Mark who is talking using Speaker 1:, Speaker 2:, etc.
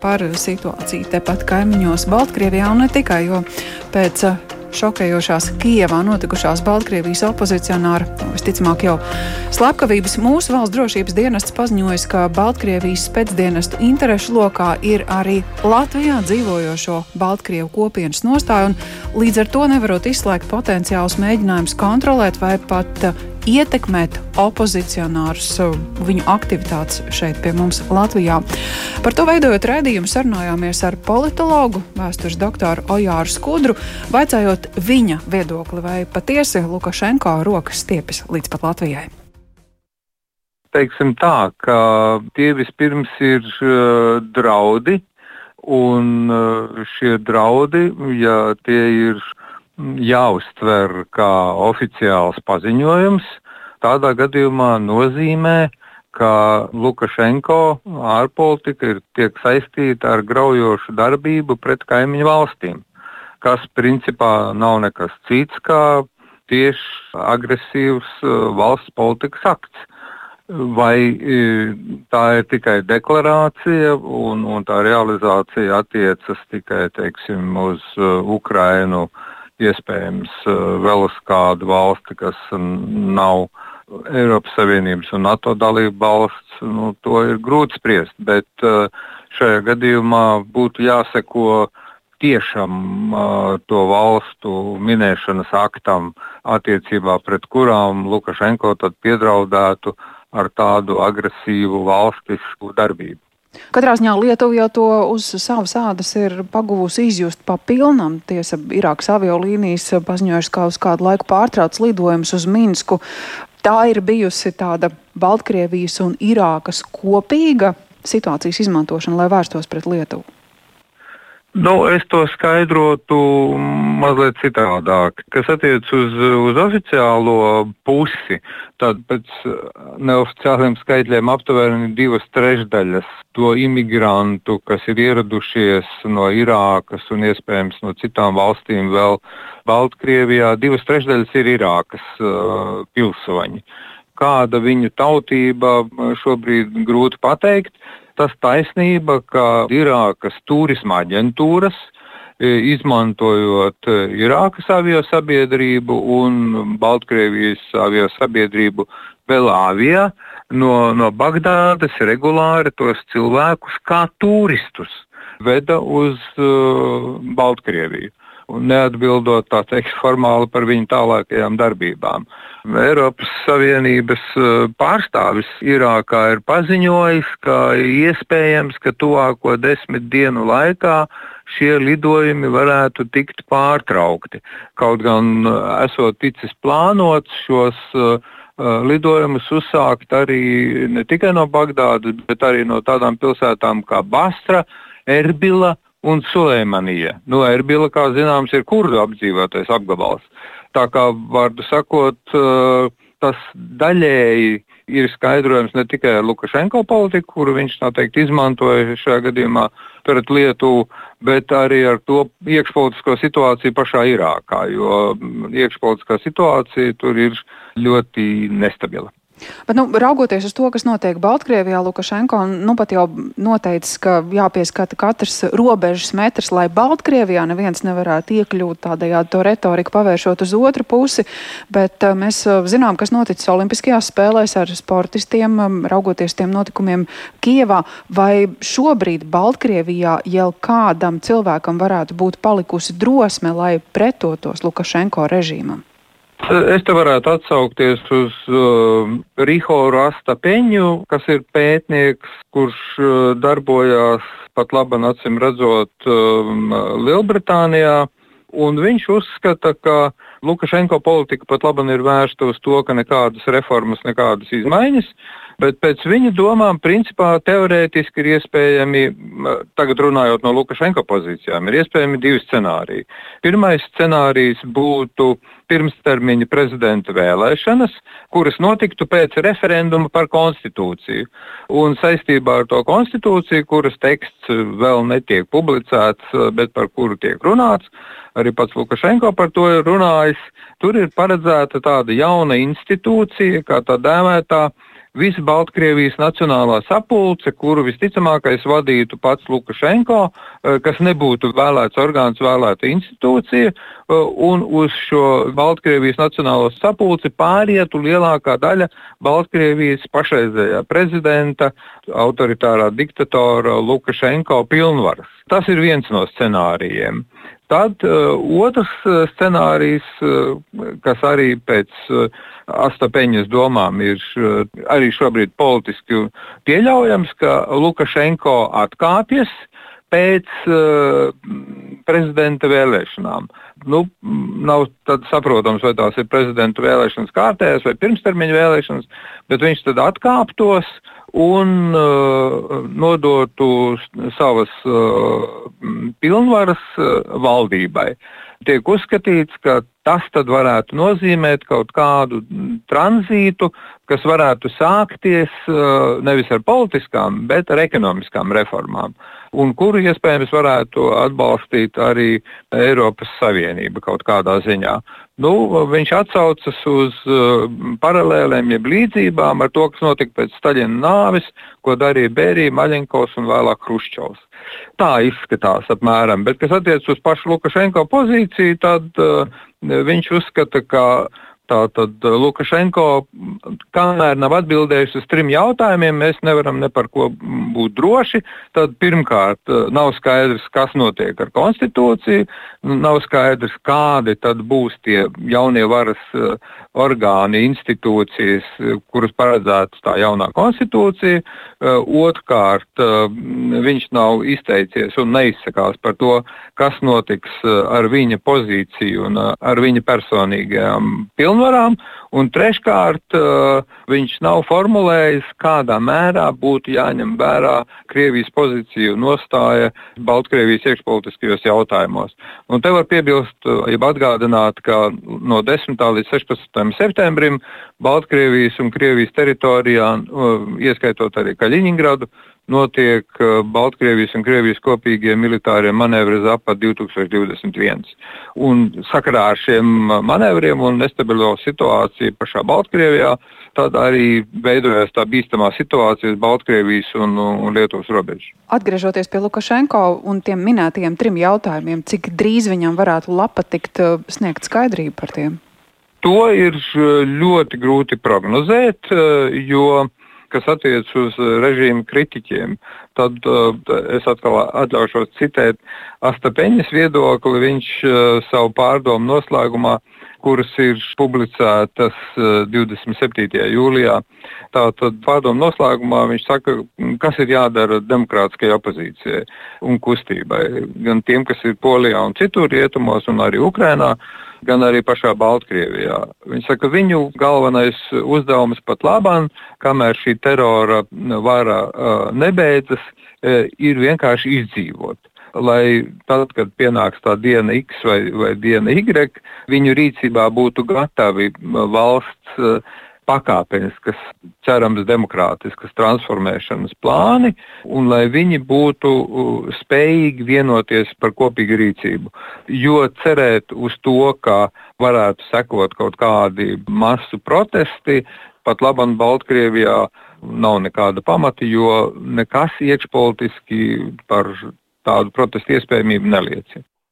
Speaker 1: par situāciju tepat kaimiņos Baltkrievijā un ne tikai, jo pēc šokējošās Kijevā notikušās Baltkrievijas opozicionāra, visticamāk jau slepkavības, mūsu valsts drošības dienests paziņoja, ka Baltkrievijas spēcdienestu interešu lokā ir arī Latvijā dzīvojošo Baltkrievu kopienas nostāja, un līdz ar to nevarot izslēgt potenciālus mēģinājumus kontrolēt vai pat ietekmēt opozicionārus, viņu aktivitātes šeit pie mums Latvijā. Par to veidojot redzējumu, sarunājāmies ar politologu, vēstures doktoru Ojāru Skudru, vaicājot viņa viedokli, vai patiesi Lukašenko rokas stiepjas līdz pat Latvijai.
Speaker 2: Teiksim tā, ka tie vispirms ir uh, draudi, un uh, šie draudi, ja tie ir jāuztver kā oficiāls paziņojums, tādā gadījumā nozīmē, ka Lukašenko ārpolitika ir tiek saistīta ar graujošu darbību pret kaimiņu valstīm, kas principā nav nekas cits kā tieši agresīvs uh, valsts politikas akts. Vai uh, tā ir tikai deklarācija un, un tā realizācija attiecas tikai teiksim, uz uh, Ukrainu, uh, iespējams eh, vēl uz kādu valsti, kas nav Eiropas Savienības un NATO dalība valsts, nu, to ir grūti spriest. Bet eh, šajā gadījumā būtu jāseko tiešām uh, to valstu minēšanas aktam, attiecībā pret kurām Lukašenko piedraudētu ar tādu agresīvu valstisku darbību.
Speaker 1: Katrā ziņā Lietuva jau to uz savas ādas ir paguvusi izjust pa pilnam. Tiesa, Irākas aviolīnijas paziņojušas, ka uz kādu laiku pārtrauc lidojumus uz Minsku. Tā ir bijusi tāda Baltkrievijas un Irākas kopīga situācijas izmantošana, lai vērstos pret Lietuvu.
Speaker 2: Nu, es to skaidrotu mazliet citādāk. Kas attiecas uz, uz oficiālo pusi, tad pēc neoficiāliem skaitļiem aptuveni divas trešdaļas to imigrantu, kas ir ieradušies no Irākas un iespējams no citām valstīm vēl Baltkrievijā, divas trešdaļas ir Irākas uh, pilsoņi. Kāda viņu tautība šobrīd grūti pateikt tas taisnība, ka Irākas turisma aģentūras, e, izmantojot e, Irākas avio sabiedrību un Baltkrievijas avio sabiedrību Belāvijā, no, no Bagdādas regulāri tos cilvēkus kā turistus veda uz uh, Baltkrieviju neatbildot teikt, formāli par viņu tālākajām darbībām. Eiropas Savienības eh, pārstāvis Irākā ir paziņojis, ka iespējams, ka tuvāko desmit dienu laikā šie lidojumi varētu tikt pārtraukti. Kaut gan eh, esot ticis plānots šos uh, lidojumus uzsākt arī ne tikai no Bagdādas, bet arī no tādām pilsētām kā Basra, Erbila un Sulēmanija. Nu, Erbila, kā zināms, ir kurdu apdzīvotais apgabals. Tā kā vārdu sakot, tas daļēji ir skaidrojams ne tikai ar Lukašenko politiku, kuru viņš noteikti izmantoja šajā gadījumā pret Lietuvu, bet arī ar to iekšpolitisko situāciju pašā Irākā, jo iekšpolitiskā situācija tur ir ļoti nestabila.
Speaker 1: Bet, nu, raugoties uz to, kas notiek Baltkrievijā, Lukašenko nu pat jau noteicis, ka jāpieskata katrs robežas metrs, lai Baltkrievijā neviens nevarētu iekļūt tādējādi to retoriku pavēršot uz otru pusi. Bet uh, mēs uh, zinām, kas noticis Olimpiskajās spēlēs ar sportistiem, um, raugoties tiem notikumiem Kievā. Vai šobrīd Baltkrievijā jau kādam cilvēkam varētu būt palikusi drosme, lai pretotos Lukašenko režīmam?
Speaker 2: Es te varētu atsaukties uz uh, Riho Rasta Peņu, kas ir pētnieks, kurš uh, darbojās pat labi acīm redzot um, Lielbritānijā. Un viņš uzskata, ka Lukašenko politika pat labi ir vērsta uz to, ka nekādas reformas, nekādas izmaiņas, bet pēc viņa domām, principā teorētiski ir iespējami, tagad runājot no Lukašenko pozīcijām, ir iespējami divi scenāriji. Pirmais scenārijs būtu pirmstermiņa prezidenta vēlēšanas, kuras notiktu pēc referenduma par konstitūciju. Un saistībā ar to konstitūciju, kuras teksts vēl netiek publicēts, bet par kuru tiek runāts, arī pats Lukašenko par to ir runājis, tur ir paredzēta tāda jauna institūcija, kā tā dēvētā visa Baltkrievijas nacionālā sapulce, kuru visticamākais vadītu pats Lukašenko, eh, kas nebūtu vēlēts orgāns, vēlēta institūcija, eh, un uz šo Baltkrievijas nacionālo sapulci pārietu lielākā daļa Baltkrievijas pašreizējā prezidenta, autoritārā diktatora Lukašenko pilnvaras. Tas ir viens no scenārijiem. Tad uh, otrs scenārijs, uh, kas arī pēc uh, Astapeņas domām ir uh, arī šobrīd politiski pieļaujams, ka Lukašenko atkāpjas pēc uh, prezidenta vēlēšanām. Nu, nav saprotams, vai tās ir prezidenta vēlēšanas kārtējās vai pirmstermiņa vēlēšanas, bet viņš tad atkāptos un uh, nodotu savas uh, pilnvaras uh, valdībai. Tiek uzskatīts, ka tas varētu nozīmēt kaut kādu tranzītu, kas varētu sākties uh, nevis ar politiskām, bet ar ekonomiskām reformām, un kuru iespējams varētu atbalstīt arī Eiropas Savienība kaut kādā ziņā. Nu, viņš atsaucas uz uh, paralēlēm, jeb līdzībām ar to, kas notika pēc Staļina nāves, ko darīja Bērija, Maļinkovs un vēlāk Hruščovs. Tā izskatās apmēram, bet kas attiecas uz pašu Lukašenko pozīciju, tad uh, viņš uzskata, ka Tātad eh, Lukašenko, kamēr nav atbildējis uz trim jautājumiem, mēs nevaram ne par ko būt droši. Tad pirmkārt, eh, nav skaidrs, kas notiek ar konstitūciju, nav skaidrs, kādi tad būs tie jaunie varas eh, orgāni, institūcijas, kuras paredzētas tā jaunā konstitūcija. Otrkārt, viņš nav izteicies un neizsakās par to, kas notiks ar viņa pozīciju un ar viņa personīgajām pilnvarām pilnvarām, un treškārt uh, viņš nav formulējis, kādā mērā būtu jāņem vērā Krievijas pozīcija un nostāja Baltkrievijas iekšpolitiskajos jautājumos. Un te var piebilst, uh, ja atgādināt, ka no 10. līdz 16. septembrim Baltkrievijas un Krievijas teritorijā, uh, ieskaitot arī Kaļiņingradu, notiek uh, Baltkrievijas un Krievijas kopīgie militārie manevri Zapad 2021. Un sakarā ar šiem uh, manevriem un nestabilo situāciju pašā Baltkrievijā, tad arī veidojās tā bīstamā situācija uz Baltkrievijas un, un Lietuvas robežas.
Speaker 1: Atgriežoties pie Lukašenko un tiem minētajiem trim jautājumiem, cik drīz viņam varētu lapa tikt uh, sniegt skaidrību par tiem?
Speaker 2: To ir ļoti grūti prognozēt, jo kas attiecas uz eh, režīmu kritiķiem, tad uh, es atkal atļaušos citēt Astapeņas viedokli. Viņš uh, savu pārdomu noslēgumā, kuras ir publicētas uh, 27. jūlijā, tātad pārdomu noslēgumā viņš saka, kas ir jādara demokrātiskajai opozīcijai un kustībai, gan tiem, kas ir Polijā un citur rietumos un arī Ukrainā gan arī pašā Baltkrievijā. Viņi saka, ka viņu galvenais uzdevums pat labāk, kamēr šī terora vara uh, nebeidzas, uh, ir vienkārši izdzīvot. Lai tad, kad pienāks tā diena X vai, vai diena Y, viņu rīcībā būtu gatavi valsts uh, pakāpeniskas, cerams, demokrātiskas transformēšanas plāni, un lai viņi būtu spējīgi vienoties par kopīgu rīcību. Jo cerēt uz to, ka varētu sekot kaut kādi masu protesti, pat labam Baltkrievijā nav nekāda pamata, jo nekas iekšpolitiski par tādu protestu iespējamību neliecina.